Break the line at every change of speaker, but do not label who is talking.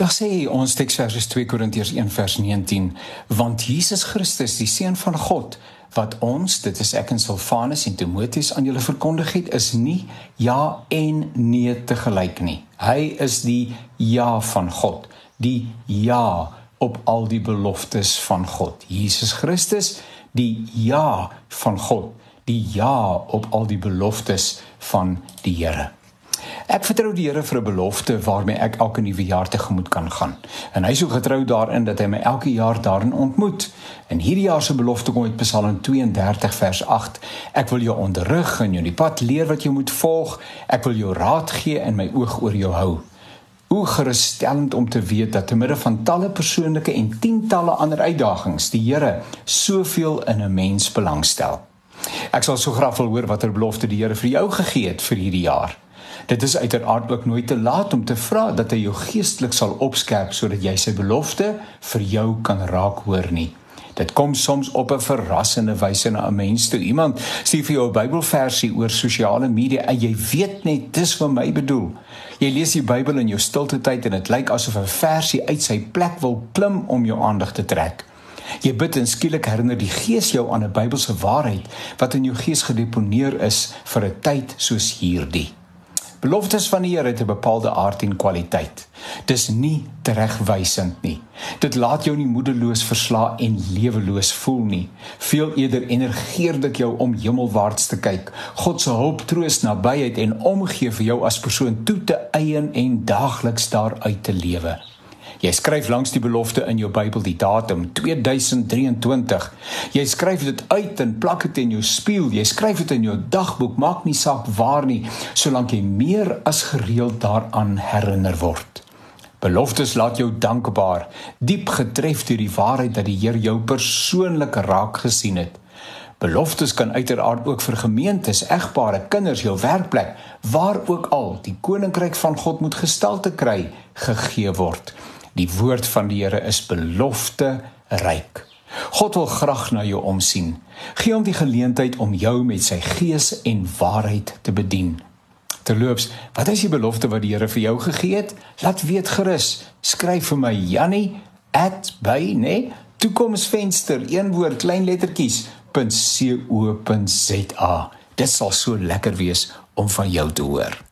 Daar sê ons teksvers is 2 Korintiërs 1 vers 19, want Jesus Christus, die seun van God, wat ons, dit is ek en Silvanus en Timoteus aan julle verkondig het, is nie ja en nee te gelyk nie. Hy is die ja van God, die ja op al die beloftes van God. Jesus Christus, die ja van God, die ja op al die beloftes van die Here. Ek vertrou die Here vir 'n belofte waarmee ek elke nuwe jaar tegemoet kan gaan. En hy is so getrou daarin dat hy my elke jaar daarin ontmoet. En hierdie jaar se belofte kom uit Psalm 32 vers 8. Ek wil jou onderrig en jou die pad leer wat jy moet volg. Ek wil jou raad gee en my oog oor jou hou. Hoe gerusstellend om te weet dat te midde van talle persoonlike en tientalle ander uitdagings, die Here soveel in 'n mens belangstel. Ek sal so graag wil hoor watter belofte die Here vir jou gegee het vir hierdie jaar. Dit is uiteraard ook nooit te laat om te vra dat hy jou geestelik sal opskerp sodat jy sy belofte vir jou kan raak hoor nie. Dit kom soms op 'n verrassende wyse na 'n mens toe. Iemand sê vir jou 'n Bybelversie oor sosiale media en jy weet net dis vir my bedoel. Jy lees die Bybel in jou stilte tyd en dit lyk asof 'n versie uit sy plek wil klim om jou aandag te trek. Jy bid en skielik herinner die Gees jou aan 'n Bybelse waarheid wat in jou gees gedeponeer is vir 'n tyd soos hierdie. Beloftes van die Here het 'n bepaalde aard en kwaliteit. Dis nie teregwysend nie. Dit laat jou nie moedeloos versla en leweloos voel nie. Veel eerder energeer dit jou om hemelwaarts te kyk. God se hulp, troos, nabyheid en omgee vir jou as persoon toe te eien en daagliks daaruit te lewe. Jy skryf langs die belofte in jou Bybel die datum 2023. Jy skryf dit uit en plak dit in jou spieël. Jy skryf dit in jou dagboek, maak nie saak waar nie, solank jy meer as gereeld daaraan herinner word. Beloftes laat jou dankbaar, diep getref deur die waarheid dat die Here jou persoonlik raak gesien het. Beloftes kan uiteraard ook vir gemeentes, egpare, kinders, jou werkplek, waar ook al die koninkryk van God moet gestalte kry, gegee word. Die woord van die Here is belofte ryk. God wil graag na jou omsien. Gee hom die geleentheid om jou met sy gees en waarheid te bedien. Terloops, wat is die belofte wat die Here vir jou gegee het? Laat weet gerus. Skryf vir my Jannie @by, nee, toekomsvenster, een woord, klein lettertjies, .co.za. Dit sal so lekker wees om van jou te hoor.